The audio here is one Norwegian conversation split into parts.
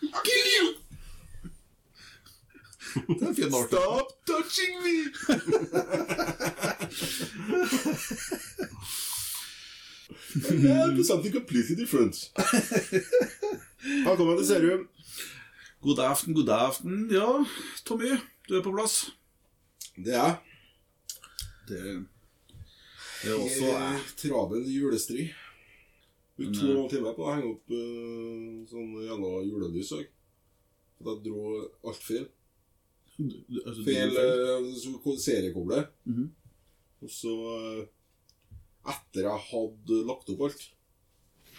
Kill you! Det er fin art. Stop touching me! yeah, something completely different. Her kommer det serum. God aften, god aften. Ja, Tommy, du er på plass. Det er Det, det er også travel julestri. Brukte to Men, og en halv time på å henge opp uh, sånn jævla julelys. jeg. For jeg dro alt feil. Altså, Feil uh, så- Mm -hmm. Og så eh, Etter jeg hadde lagt opp alt,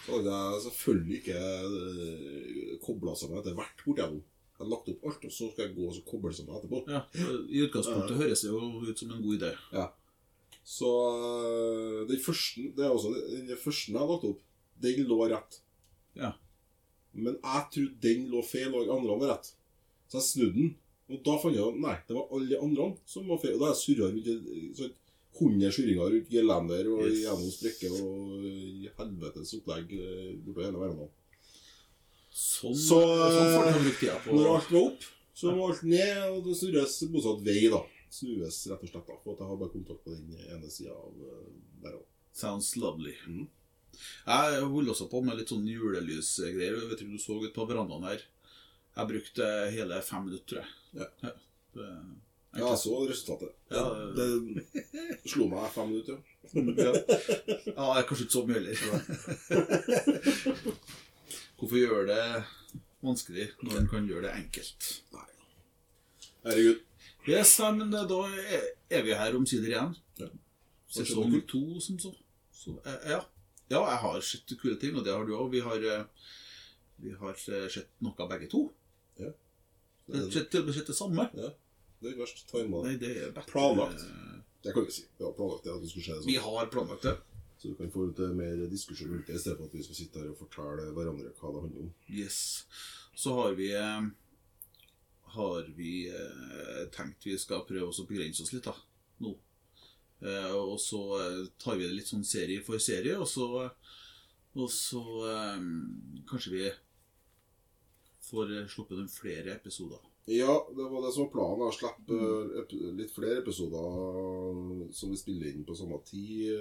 så hadde jeg selvfølgelig ikke kobla sammen etter hvert bortigjennom. Jeg hadde lagt opp alt, og så skal jeg gå og så koble sammen etterpå. Ja, I utgangspunktet høres det jo ut som en god idé. Så eh, den første Det er også den første jeg har lagt opp, den lå rett. Ja. Men jeg trodde den lå feil, og andre var rett. Så jeg snudde den. Og da fant jeg ut nei, det var alle de andre som var feil. Og da har jeg surra rundt i- sånn 100 surringer rundt gelender og Yes. gjennom sprekker og helvetes opplegg eh, bortover hele verden. Sånn, Så, sånn brukt tida på. Når alt var opp, så var alt ned, og det snurres motsatt vei, da. Snues rett og slett, da. For at jeg har bare kontakt på den ene sida av eh, der òg. Sounds lovely. Mhm. Jeg holder også på med litt sånn julelysgreier. Jeg vet ikke om du så ut på verandaen her. Jeg brukte hele fem minutter, tror jeg. Ja. Det, Ja, jeg så resultatet. Ja, det, det slo meg fem minutter. ja. ja. ja, er kanskje ikke så mye heller. Hvorfor gjøre det vanskelig når en kan gjøre det enkelt? Herregud. Yes, nei, men eh, da er- er vi her omsider igjen. Ja. Sesong to, som så. så eh, ja. Ja, jeg har sett kule ting, og det har du òg. Vi har eh, vi har eh, sett noe begge to. Ja. Vi har sett, sett det samme. Ja. Det er verst. Tima. Nei, det er bedre. Planlagt. Det kan vi si. Vi har planlagt det, at det skulle skje sånn. Vi har planlagt det. Så du kan få ut eh, mer diskusjon rundt det, i stedet for at vi skal sitte her og fortelle hverandre hva det handler om. Yes. Så har vi eh, har vi eh, tenkt vi skal prøve oss å begrense oss litt, da. Nå. Eh, og så eh, tar vi det litt sånn serie for serie, og så Og så eh, kanskje vi får sluppet noen flere episoder. Ja, det var det som var planen. Å slippe ep litt flere episoder som vi spiller inn på samme tid.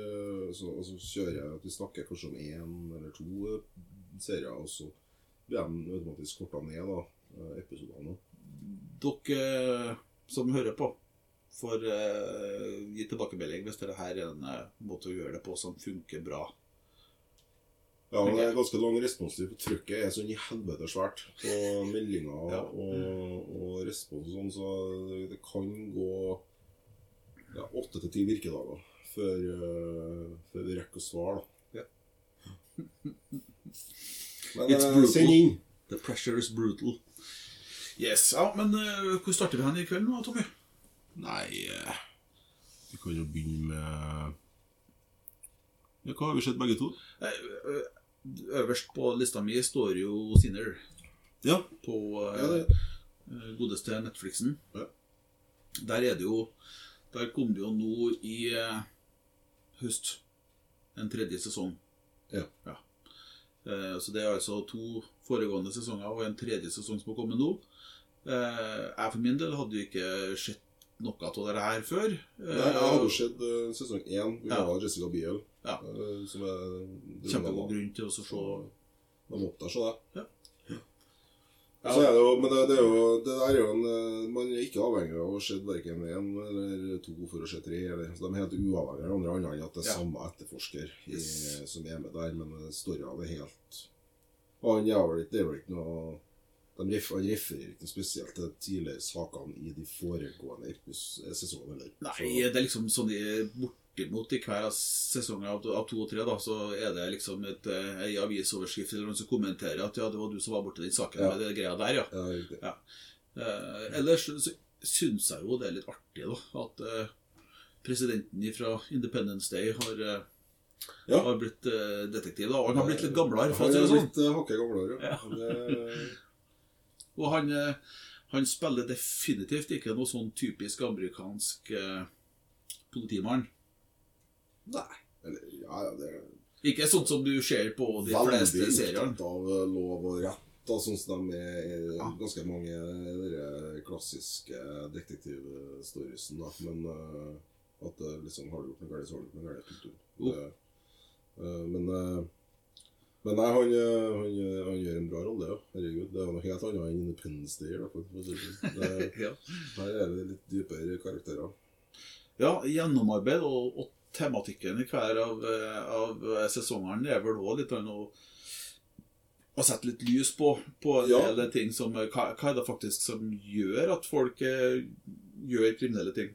Så, og så kjører jeg at vi snakker kanskje om én eller to serier, og så blir de automatisk korta ned, da, episodene. Dere som hører på, får uh, gi tilbakemelding hvis dette her er en uh, måte å gjøre det på som funker bra. Ja, men det er ganske lang responstid, trykket er sånn i helvete svært på meldinger Ja. og, og respons og sånn, så det, kan gå ja, åtte til ti virkedager før, uh, før vi rekker å svare, da. Men It's eh, brutal. send inn. The pressure is brutal. Yes, ja, Men uh, hvor starter vi hen i kveld nå, Tommy? Nei, eh, vi kan jo begynne med ja, Hva har vi sett begge to? Eh, eh, Øverst på lista mi står jo Sinner Ja. på Ja, godeste Netflixen. Ja. Der er det jo Der kom det jo nå i høst en tredje sesong. Ja. ja. så det er altså to foregående sesonger og en tredje sesong som har kommet nå. Jeg for min del hadde jo ikke sett noe av det her før. Nei, jeg har jo sett eh, sesong én. Ja. har Jessica Biel. Ja. eh, som er Kjempegod grunn til å se De måtte se det. Ja. Ja. Så er det jo, men det, det er jo, det der er jo en eh, Man er ikke avhengig av å se verken én eller to for å se tre. Eller, så de er helt uavhengig av hverandre, annet enn at det er samme etterforsker i, som er med der. Men storyen er helt han er vel ikke Det er vel ikke noe de ref, refererer ikke spesielt til tidligere sakene i de foregående sesongene. Nei, det er liksom sånn de bort bortimot i hver av sesonger av, av to og tre, da, så er det liksom et, eh, ei avisoverskrift eller noen som kommenterer at ja, det var du som var borti den saken Ja. med det greia der, ja. Ja. Ja. Eh, ellers så syns jeg jo det er litt artig, da, at eh, presidenten fra Independence Day har, eh, Ja. har blitt eh, detektiv. da, Og han har blitt litt gamlere, Han er sånn. litt uh, hakket gamlere, ja. Det, Og han, eh, han spiller definitivt ikke noe sånn typisk amerikansk eh, politimann. nei. Eller, ja, ja, det Ikke sånn som du ser på de fleste seriene. Veldig opptatt av lov og rett, da, sånn som de er i Ja. ganske mange de klassiske detektivstoriesene, da. Men uh, at liksom, har du gjort noe galt, så har du gjort noe galt. Det, men uh, men nei, han, uh, han, uh, han gjør en bra rolle, ja. Herregud. Det er noe helt annet enn Independence Day. Da, det sånn. Det- Ja, Her er det litt dypere karakterer. ja gjennomarbeid og, og tematikken i hver av, eh, av sesongene er vel òg litt å, å sette litt lys på, på Ja. del ting som eh, hva, hva er det faktisk som gjør at folk eh, gjør kriminelle ting?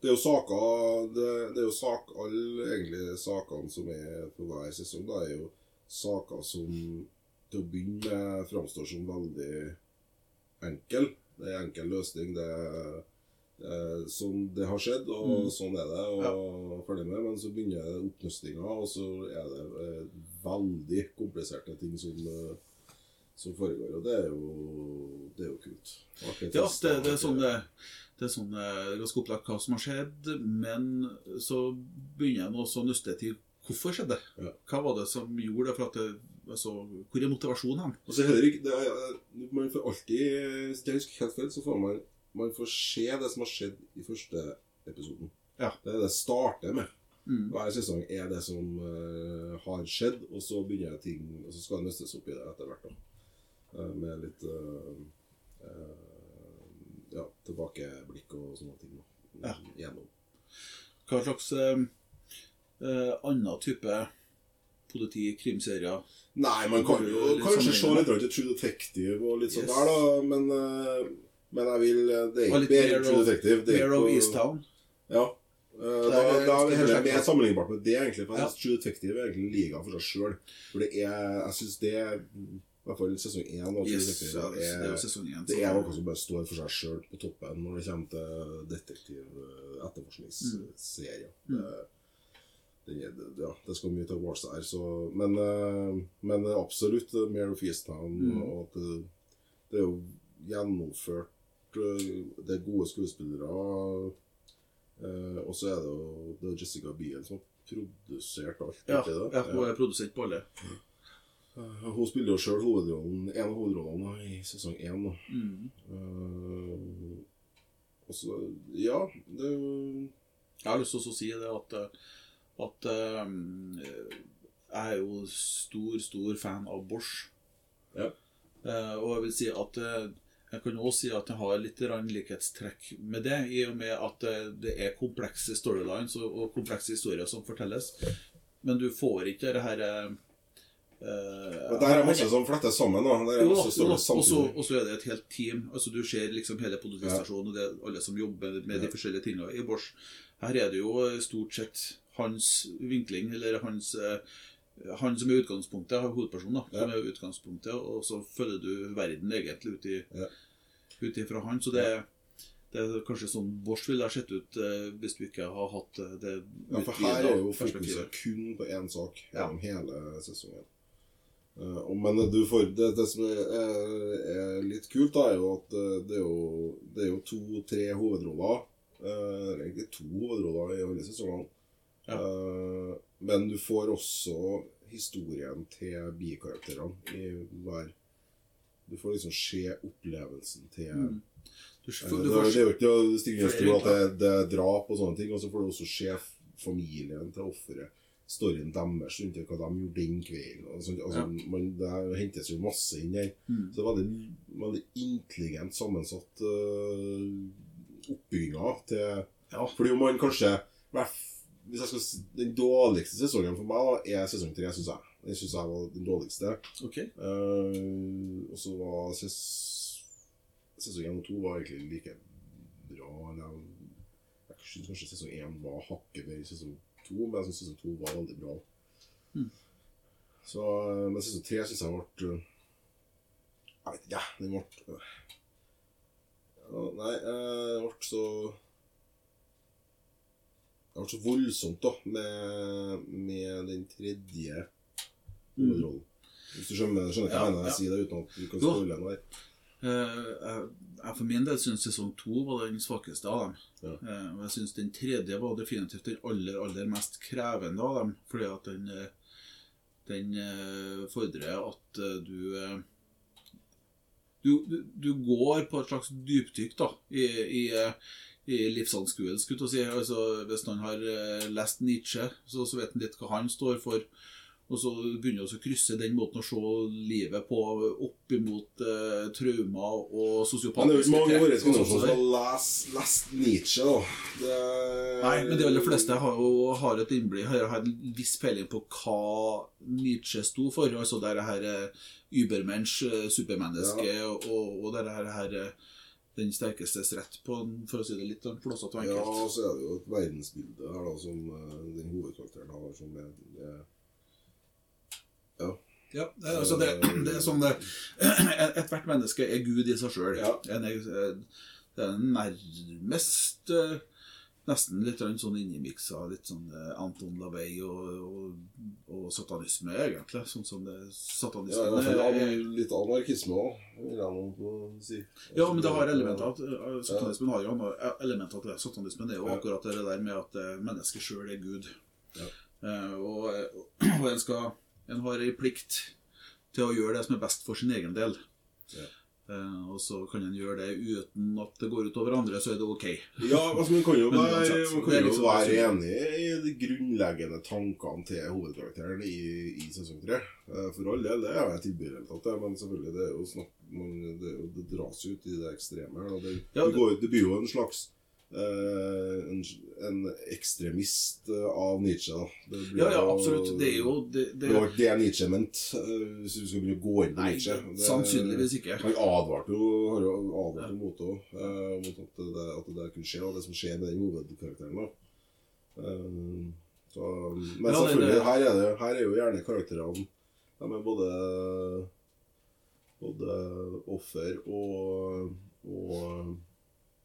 Det er jo saker Det, det er jo sak Alle egentlig sakene som er på hver sesong, da er jo saker som til å begynne med framstår som veldig enkel. Det er enkel løsning. Det er, det er sånn det har skjedd, og Mm. sånn er det, og ferdig med. Men så begynner det oppnøstinga, og så er det eh, veldig kompliserte ting som, eh, som foregår. Og det er jo, det er jo kult. Akkurat Ja, det, det er sånn det, det er sånn eh, ganske opplagt hva som har skjedd, men så begynner en også å nøste til hvorfor skjedde det. Hva var det som gjorde det? For at det, altså, hvor er motivasjonen hen? Altså, Henrik, det er, Man får alltid Hvis jeg husker helt feil, så får man Man får se det som har skjedd i første episoden. Ja. Det er det det starter med. Mm. Hver sesong er det som uh, har skjedd, og så begynner ting Og så skal det nøstes opp i det etter hvert. Eh, Med litt uh, eh, Ja, tilbakeblikk og sånne ting. da Ja. Gjennom. Hva slags eh, eh, annen type politi-krimserier Nei, man kan jo kanskje se litt til True Detective og litt sånn Yes. der, da, men, eh, men jeg vil Det er ikke bedre enn True Detective. Det er of Easttown. Ja. Uh, Da, er da er det mer sammenlignbart med det, egentlig. For jeg Ja. synes True Detective er egentlig en liga for seg sjøl. For det er Jeg syns det er I hvert fall sesong én True Yes, ja, det er jo er, det er noe som bare står for seg sjøl på toppen når det kommer til detektiv-etterforskningsserier. Mm. Mm. Ja, det skal mye til Wars der, så Men, eh, men absolutt uh, Mare of Easttown. Mm. Og at det, det er jo gjennomført eh, Det er gode skuespillere. eh, og så er det jo det er Jessica Biel som har produsert alt. Ja, ikke det? ja, hun er produsent på alle. Eh, Hun spiller jo sjøl hovedrollen, en av hovedrollene i sesong én. Mm. Uh, og så Ja, det Jeg har lyst til å si det at, eh, at eh, jeg er jo stor, stor fan av Bosch. Ja. Eh, og jeg vil si at eh, jeg kan også si at jeg har litt likhetstrekk med det, i og med at det er komplekse storylines og, komplekse historier som fortelles. Men du får ikke det her uh, Det her der er masse som flettes sammen. da. Jo, og så er det et helt team. Altså Du ser liksom hele politistasjonen og det alle som jobber med de forskjellige tingene i Bosch. Her er det jo stort sett hans vinkling, eller hans eh, han som er utgangspunktet, har hovedpersonen, da, som er utgangspunktet, og så følger du verden egentlig ut, i, Ja. ut ifra han. Så det, det er kanskje sånn Bosch ville ha sett ut eh, hvis du ikke har hatt eh, det Ja, for her er jo fokuset kun på én sak Ja. gjennom hele sesongen. Men du får, det, det som er, er litt kult, da, er jo at det er jo, det jo to-tre hovedroller. Egentlig to hovedroller i alle sesongene. Ja. Eh, men du får også historien til bikarakterene i hver Du får liksom se opplevelsen til Mm. Du, Eh, får- det, du er- det er jo ikke det flere at det, det er drap og sånne ting. Og så får du også se familien til offeret. Storyen deres rundt hva de gjorde den kvelden. Altså, altså, man, det hentes jo masse inn der. Mm. Så det er veldig, veldig intelligent sammensatt uh, oppbygginga til Ja. Fordi om man kanskje hvert- hvis jeg skal, Den dårligste sesongen for meg er sesong tre, syns jeg. Den syns jeg var den dårligste. Ok. Uh, og så var ses, sesong 1 og 2 var egentlig like bra. Jeg, jeg syns kanskje sesong 1 var hakket bedre. Sesong to, men jeg syns sesong to var veldig bra. Mm. Så, eh, men sesong tre syns jeg ble eh, Jeg vet ikke, jeg. Den ble. Nei, jeg ble så Det ble så voldsomt, da, med, med den tredje hovedrollen. Hvis du skjønner, skjønner hva Ja, jeg mener jeg ja. sier det uten at du kan spoile noe her. Eh, jeg, for min del syns sesong to var den svakeste av dem. Ja. Eh, og jeg syns den tredje var definitivt den aller, aller mest krevende av dem. Fordi at den, eh, den fordrer at du, du du Du går på et slags dypdykk da, i, i, i livsanskuelse, skulle jeg si. Altså, hvis han har eh, lest Nietzsche, så, så vet han litt hva han står for. Og så begynner vi å krysse den måten å se livet på opp imot eh, traumer og Men det er jo ikke mange i vår generasjon som har lest, lest Nietzsche, da. Det, Nei, men de aller fleste har jo har et innblikk, har, har en viss peiling på hva Nietzsche sto for. Altså det her eh, Übermensch, eh, supermenneske, og, og det her, her den sterkestes rett, på, for å si det litt sånn flåsete og Ja, og så er det jo et verdensbilde her da, som eh, den hovedkarakteren har, som er, er Ja, det, er- altså det, det er sånn det, Ethvert menneske er Gud i seg sjøl. Ja. Det er nærmest eh, Nesten litt sånn innimiksa litt sånn eh, Anton Lavey og, og, og satanisme, egentlig. Sånn som det ja, satanismen hvert fall er- litt anarkisme òg, vil jeg nå si. Ja, men det har elementer uh, Satanismen har jo elementer til det. Satanismen er jo akkurat det der med at mennesket sjøl er Gud. Ja. Eh, og, og en, skal, en har en plikt til å gjøre det som er best for sin egen del. Ja. Eh, og så kan en gjøre det uten at det går ut over andre, så er det ok. Ja, altså Man kan jo være, kan jo liksom- være enig i de grunnleggende tankene til hovedkarakteren i, i sesong tre. Eh, For all del, det er jeg tilbyr til men selvfølgelig, det er jo snakk man, det, det dras ut i det ekstreme Det, det, går, det blir jo en slags en, en ekstremist eh, av Nietzsche, da. Ja, ja, absolutt. Det er jo det, det, Det var ikke det Nietzsche mente, eh, hvis du skal begynne å gå inn på Nietzsche. Det- sannsynligvis ikke. Han advarte jo, har jo advart ja. mot eh, mot at det, at det kunne skje, og det som skjer med den hovedkarakteren. da. Eh, så, men Ja, selvfølgelig, det- her er, det, her er jo gjerne karakterene De er både, både offer og, og,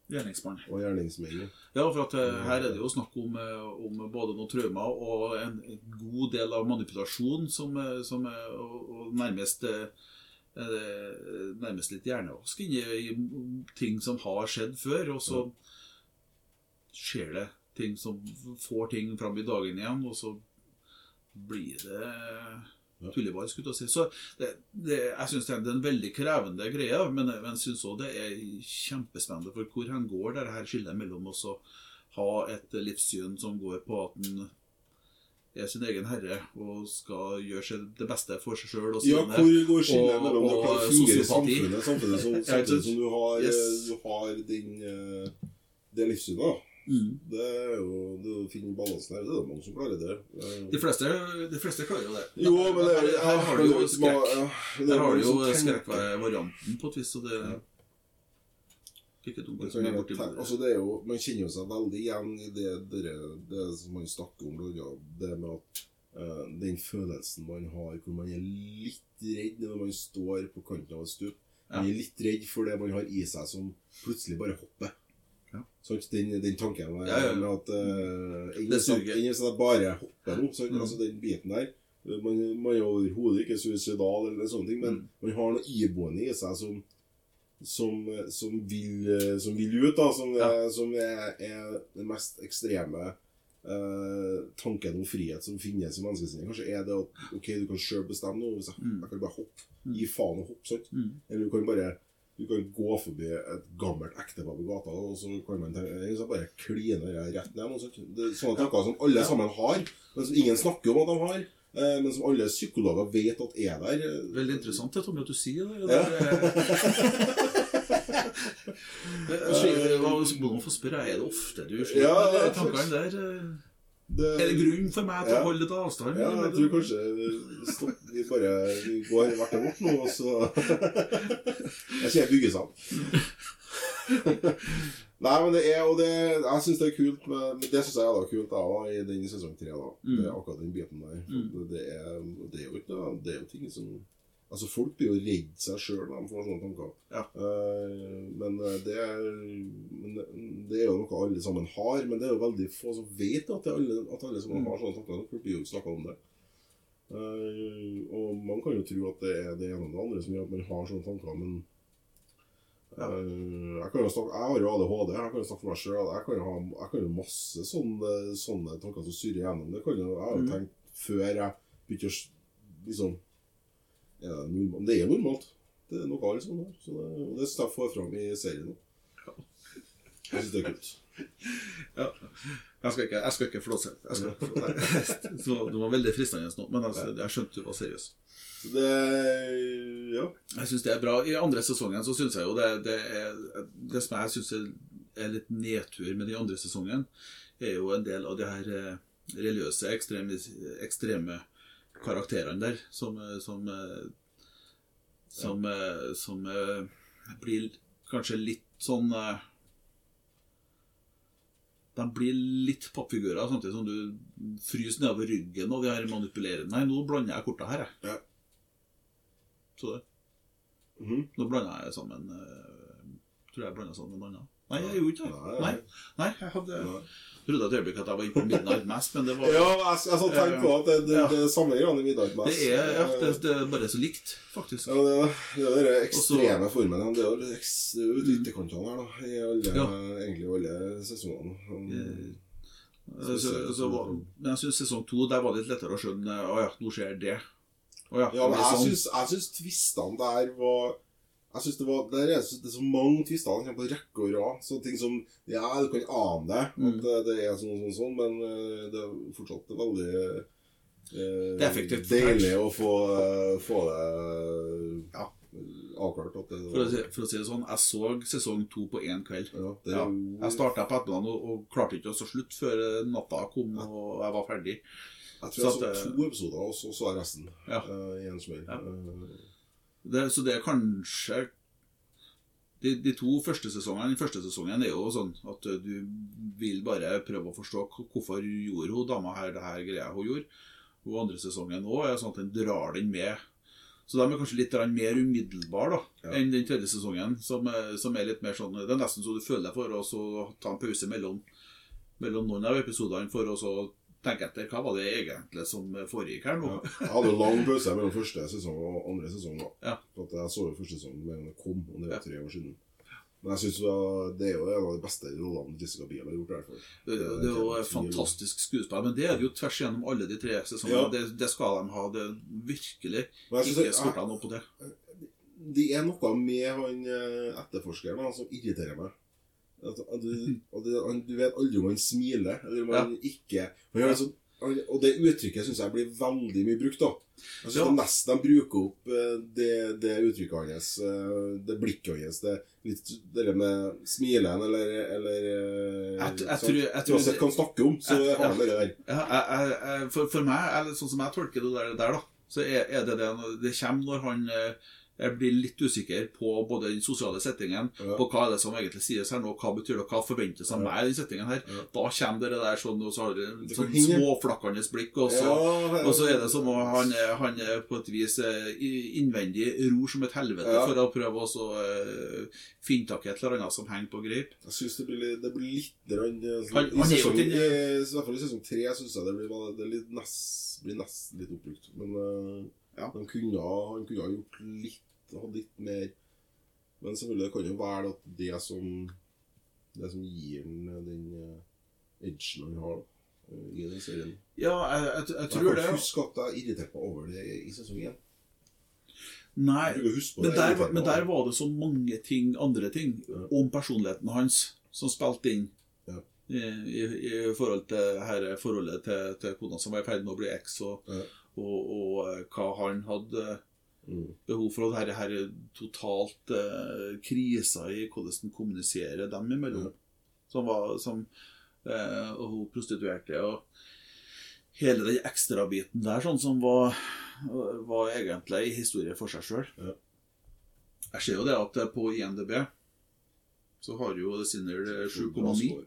Gjerningsmann. og gjerningsmennene. Ja, for at eh, her er det jo snakk om, eh, om både noen traumer og en god del av manipulasjon som, eh, som og, og nærmest nærmest litt hjernevask inni i ting som har skjedd før, og så skjer det ting som får ting fram i dagen igjen, og så blir det Ja. tulleball, skulle si. Så det, det, jeg syns det er en veldig krevende greie, men men jeg syns òg det er kjempespennende for hvor hen går, det her skillet mellom oss å ha et livssyn som går på at en er sin egen herre og skal gjøre seg det beste for seg sjøl og Ja, hvor går skillet mellom det og i sosiopati. samfunnet, som, samtidig som du har, Yes. eh, du har din, eh, det livssynet? Mm. Det er jo det å finne balansen her. Det er det mange som klarer det. De fleste, de fleste klarer jo det. Jo, men det er her, her har du jo skrekk. Ja, er Der har du jo skrekkvarianten på et vis, og det Ja. Ikke dumt. Borti altså det er jo, man kjenner jo seg veldig igjen i det, det, det som man snakker om, blant det med at uh, den følelsen man har hvor man er litt redd når man står på kanten av et stup. Man er litt redd for det man har i seg som plutselig bare hopper. Ja. Sant? Den, den tanken med, Ja, ja, med at uh, Det sånn, jeg sånn bare hopper nå. Mm. Altså den biten der. Man, man er overhodet ikke suicidal, eller sånne ting, men Mm. man har noe iboende i seg som som, som, vil, som vil ut, da, som, Ja. er, som er, er den mest ekstreme uh, tanken om frihet som finnes i menneskesinnet. Kanskje er det at ok, du kan sjøl bestemme noe. Hvis jeg, Mm. jeg kan bare hoppe. Mm. Gi faen og hoppe. sant? Mm. Eller du kan bare du kan gå forbi et gammelt ektepar på gata, og så kan man tenke, «Nei, så bare kline rett ned. og så, Det er sånne tanker som alle sammen har, men som ingen snakker om at de har. eh, Men som alle psykologer vet at er der. Veldig interessant det, Tommy, at du sier det. Ja. er- hva- Må man få spørre, er det ofte du sliter Ja, tankene der? Det, Er det grunn for meg til Ja. å holde litt avstand? Ja, jeg tror kanskje stopp, vi bare vi går hvert vårt nå, og så Jeg sier byggesand. Nei, men det er og det, Jeg syns det er kult med, Det syns jeg er da kult da, i den sesong tre. da. Det er akkurat den biten der. Mm. Det, er, det er jo ikke Det er jo ting som Altså, folk blir jo redd seg sjøl når de får sånne tanker. Ja. Uh, men eh, det er men det, er jo noe alle sammen har. Men det er jo veldig få som vet at, det alle, at alle som Mm. har sånne tanker. Folk blir jo snakka om det. Uh, og man kan jo tro at det er det ene og det andre som gjør at man har sånne tanker, men uh, jeg, kan jo snakke, jeg har jo ADHD, jeg kan jo snakke for meg sjøl. Jeg kan jo ha jeg kan jo masse sånne, sånne tanker som surrer gjennom. Det kan jo, jeg har jo Mm. tenkt før jeg begynte å liksom ja, Det er normalt. Det er noe alle som her. Så det, og det skal jeg fram i serien. nå. Jeg syns det er kult. Jeg skal ikke, jeg skal ikke flåse. Jeg skal, så det var veldig fristende nå, men altså, jeg skjønte du var seriøs. Så det Ja. Jeg syns det er bra. I andre sesongen så syns jeg jo det, det er Det som jeg syns er, er litt nedtur med den andre sesongen, er jo en del av de her eh, religiøse, ekstreme, ekstreme karakterene der, som eh, som, eh, som, eh, som blir kanskje litt sånn De blir litt pappfigurer, samtidig som du fryser nedover ryggen og de her manipulerende Nei, nå blander jeg korta her, jeg. Ja. Så det. Mhm. Nå blander jeg sammen Tror jeg blander sammen med en annen. Nei, jeg gjorde ikke det. Nei, Nei, jeg hadde Nei. trodde et øyeblikk at jeg var inne på Midnight Mass, men det var Ja, jeg, jeg sånn tenkt på at det, det, Ja. det er samme greiene i Midnight Mass. Det er, ja, det, det er bare så likt, faktisk. Ja, det, er den ekstreme formen. Det er jo er ytterkantene her, da. I alle, Ja. egentlig alle sesongene. Eh, Så- Så, så, så, men jeg syns sesong to der var det litt lettere å skjønne Å ja, nå skjer det. Å ja, Ja, men jeg sånn. syns, jeg syns twistene der var jeg synes det, var, det, er, så- det er så mange tvister som kommer på rekke og rad. Sånne ting som Ja, du kan ane det, Mm. at det, det er sånn sånn sånn, men eh, det er fortsatt veldig eh, Det er effektivt deilig å få, eh, få det Ja. avklart at det For å, si, for å si det sånn, jeg så sesong to på én kveld. ja, Ja, Jeg starta på ettermiddagen og, og klarte ikke å slutte slutt før natta kom og jeg var ferdig. Jeg tror Så jeg at så to episoder, og så så jeg resten Ja. uh, i en smell. Eh, Det, så det er kanskje de, de to første sesongene Den første sesongen er jo sånn at du vil bare prøve å forstå hvorfor gjorde hun dama her det her greia hun gjorde. Og andre sesongen òg er sånn at den drar den med. Så de er kanskje litt mer umiddelbare Ja. enn den tredje sesongen, som, er- som er litt mer sånn Det er nesten så du føler deg for å ta en pause mellom, mellom noen av episodene for å så tenke etter hva var det egentlig som foregikk her nå. Ja. Jeg hadde lang pause mellom første sesong og andre sesong. Ja. For at jeg så jo første sesong da den kom, og det var tre år siden. Men jeg synes det er jo en av de beste rollene Jessica Biel har gjort. i hvert fall. Det, det, det er jo et fantastisk skuespill, men det er det jo tvers gjennom alle de tre sesongene. Ja. Det, det skal de ha. Det er virkelig ikke skorta noe på det. det er noe med han eh, etterforskeren som irriterer meg. At, at du, du vet aldri om han smiler, eller om han ikke han sånn, Og det uttrykket syns jeg blir veldig mye brukt. da. Jeg synes Ja. det nesten de bruker opp eh, det, det uttrykket hans, eh, det blikket hans, det, det med smilen eller, eller eh, Jeg, jeg, tror, jeg tror Uansett hva han snakker om, så Jeg- har han det der. ja, jeg, for, for meg, eller sånn som jeg tolker det der, der da, så er, er det det Det kommer når han jeg blir litt usikker på både den sosiale settingen, Ja. på hva er det som egentlig sies her nå, hva betyr det, hva forventes av meg i den settingen her. Ja. Da kommer det der sånn, og så har det Det sånn småflakkende blikk, og så Ja, Og så er det som om han, han er på et vis eh, innvendig ror som et helvete for å prøve å uh, finne tak i et eller annet som henger på greip. Jeg synes det blir litt, det blir litt rann, eh, sånn- Han- I han sesong, i, i hvert fall i sesong tre syns jeg det blir, det blir nesten litt oppbrukt. Men eh, Ja. han, kunne, ha- han gjort litt hatt litt mer Men selvfølgelig det kan jo være at det som Det som gir den den uh, edgen han har eh, i den serien. Ja, jeg, jeg, jeg Jeg kan det. huske at jeg irriterte meg over det i sesong én. Nei, men der, var- men der var det så mange ting, andre ting Ja. om personligheten hans som spilte inn. Ja. I, i, I forhold til her, forholdet til, til kona som var i ferd med å bli eks, og, Ja. Og, og eh, hva han hadde Mm. behov for. Og dette her totalt eh, krisa i hvordan han kommuniserer dem imellom. Ja. Som var som, eh, Og hun prostituerte. Og hele den ekstrabiten der sånn som var, var egentlig en historie for seg sjøl. Ja. Jeg ser jo det at på INDB så har jo Sinner eh, 7,9.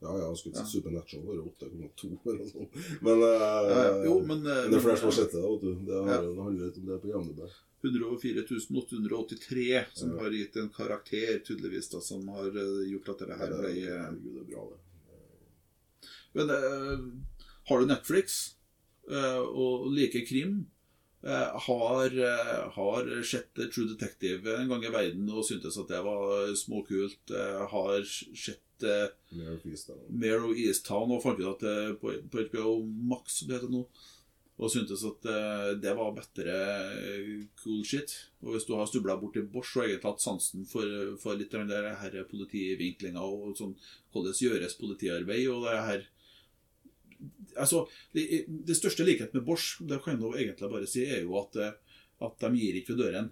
Ja. ja, skulle ikke si Supernatural var 8,2 eller noe sånt. Men, eh, Ja, ja, jo, men, eh, men det er flere som har sett det, vet du. Det, Ja. handler litt om det på Jamnebø. 104 883 som Ja. har gitt en karakter, tydeligvis, da, som har eh, gjort at dette her ble Herregud, det er bra, det. Men har du Netflix og liker krim, har, eh, har sett True Detective en gang i verden og syntes at det var småkult, eh, har sett eh. Mare of Easttown og fant ut at det på, på HBO Max det heter nå, og syntes at eh, det var bedre eh, cool shit. Og hvis du har stubla borti Bosch og egentlig hatt sansen for, for litt den der her politivinklinga og sånn hvordan gjøres politiarbeid og det her Altså, det, det største likhet med Bosch, det kan jeg egentlig bare si, er jo at, eh, at de gir ikke ved døren.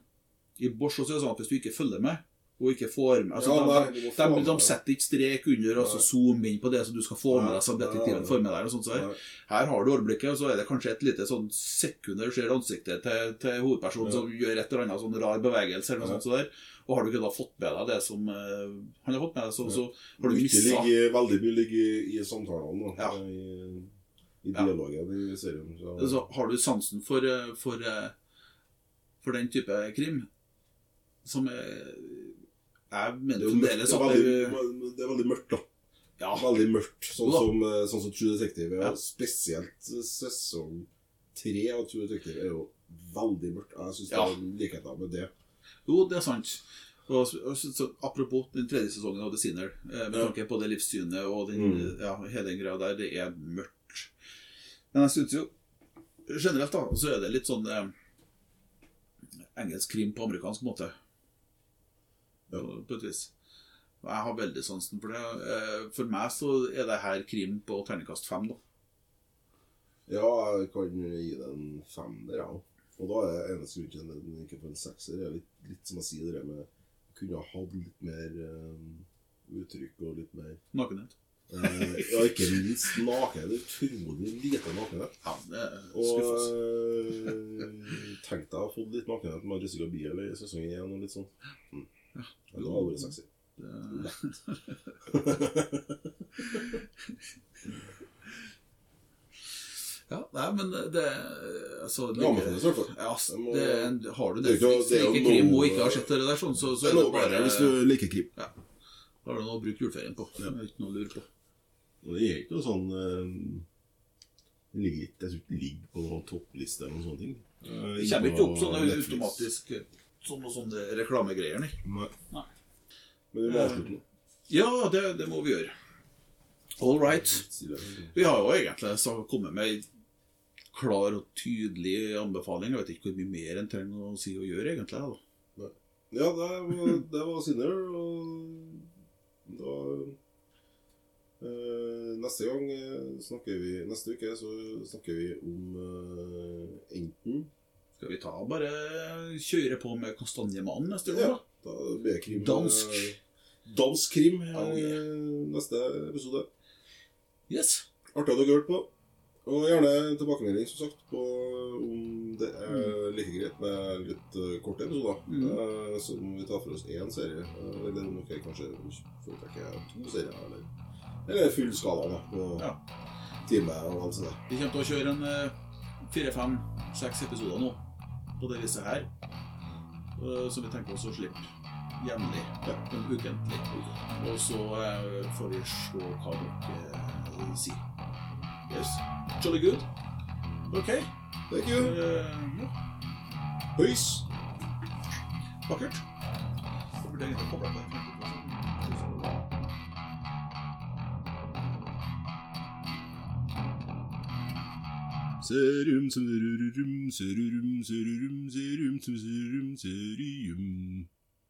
I Bosch også er det sånn at hvis du ikke følger med, og ikke får med altså, Ja, de- må de, de, setter ikke strek under og så Nei. zoom inn på det som du skal få med deg som detektiven får med deg. og sånt så her. Her har du overblikket, og så er det kanskje et lite sånn sekund der du ser ansiktet til, til hovedpersonen Ja. som gjør et eller annet sånn rar bevegelse. eller noe sånt så der. Og har du ikke da fått med deg det som eh, han har fått med deg, så, så har du mista veldig mye ligger i, samtalene. Ja. I, i Ja. i serien. Så, Så har du sansen for, eh, for, eh, for den type krim som er Jeg mener er fremdeles det, er at det veldig, det er veldig mørkt, da. Ja, Veldig mørkt. Sånn som, sånn som True Detective. Ja. Spesielt sesong tre av True Detective er jo veldig mørkt. Jeg syns Ja. det er likheter med det. Jo, det er sant. Og, så, så, apropos den tredje sesongen av The Sinner, eh, med Ja. tanke på det livssynet og den, Mm. ja, hele den greia der, det er mørkt. Men jeg synes jo generelt, da, så er det litt sånn eh, engelsk krim på amerikansk måte. Ja. På, et vis. Og jeg har veldig sansen for det. Eh, For meg så er det her krim på terningkast fem, da. Ja, jeg kan gi den en femmer, jeg òg. Og da er eneste grunn til at den ikke får en sekser, er litt, litt som jeg sier, det med kunne ha hatt litt mer um, uttrykk og litt mer Nakenhet. eh, Ja, ikke minst nakenhet. Utrolig lite nakenhet. Ja, det er Og øh, tenk deg å få litt nakenhet med Jessica Biel i sesong 1 og litt sånn. Mm. Ja, det hadde vært sexy. Det- Ja, nei, men det altså, Det anbefales i hvert fall. Ja, Det må- det, har du Det det, det er ikke krim og ikke har sett det der, sånn, så, så er det bare hvis du liker krim. Da har du noe å bruke juleferien på. Ja, uten ikke noe å lure på. Og det er ikke noe sånn øh, Det ligger ikke Jeg tror ikke det ligger på noen toppliste eller noen sånne ting. Eh, Det kommer ikke opp sånne automatisk sånne, sånne reklamegreier, nei. Nei. Nei. Men vi må avslutte nå. Ja, det, det må vi gjøre. All right. Vi har jo egentlig så kommet med klar og tydelig anbefaling. Jeg vet ikke hvor mye mer en trenger å si og gjøre, egentlig. da. Ja, det var, det var Sinner, og da eh, Neste gang eh, snakker vi Neste uke så snakker vi om eh, enten Skal vi ta bare kjøre på med Kastanjemannen neste gang, Ja, da? da krim. Dansk. eh, Dansk krim eh, ja, yeah. neste episode. Yes. Artig at dere hørte på. Og gjerne tilbakemelding som sagt på om det er like greit med litt uh, korte episoder. Mm. så må vi tar for oss én serie. uh, eller om dere kanskje foretrekker to serier. Eller, eller full skala da, på Ja. time og alt sånt. Vi kommer til å kjøre en eh, fire, fem, seks episoder nå på det viset her. Eh, Som vi tenker oss å slippe jevnlig. Ja. men Ukentlig. Og så eh, får vi se hva dere eh, sier. Yes. Jolly good. OK. Thank you. Eh, ja, Høys. vakkert. Så burde jeg egentlig koble på det. Serum, serum, serum, serum, serum, serum, serum, serum.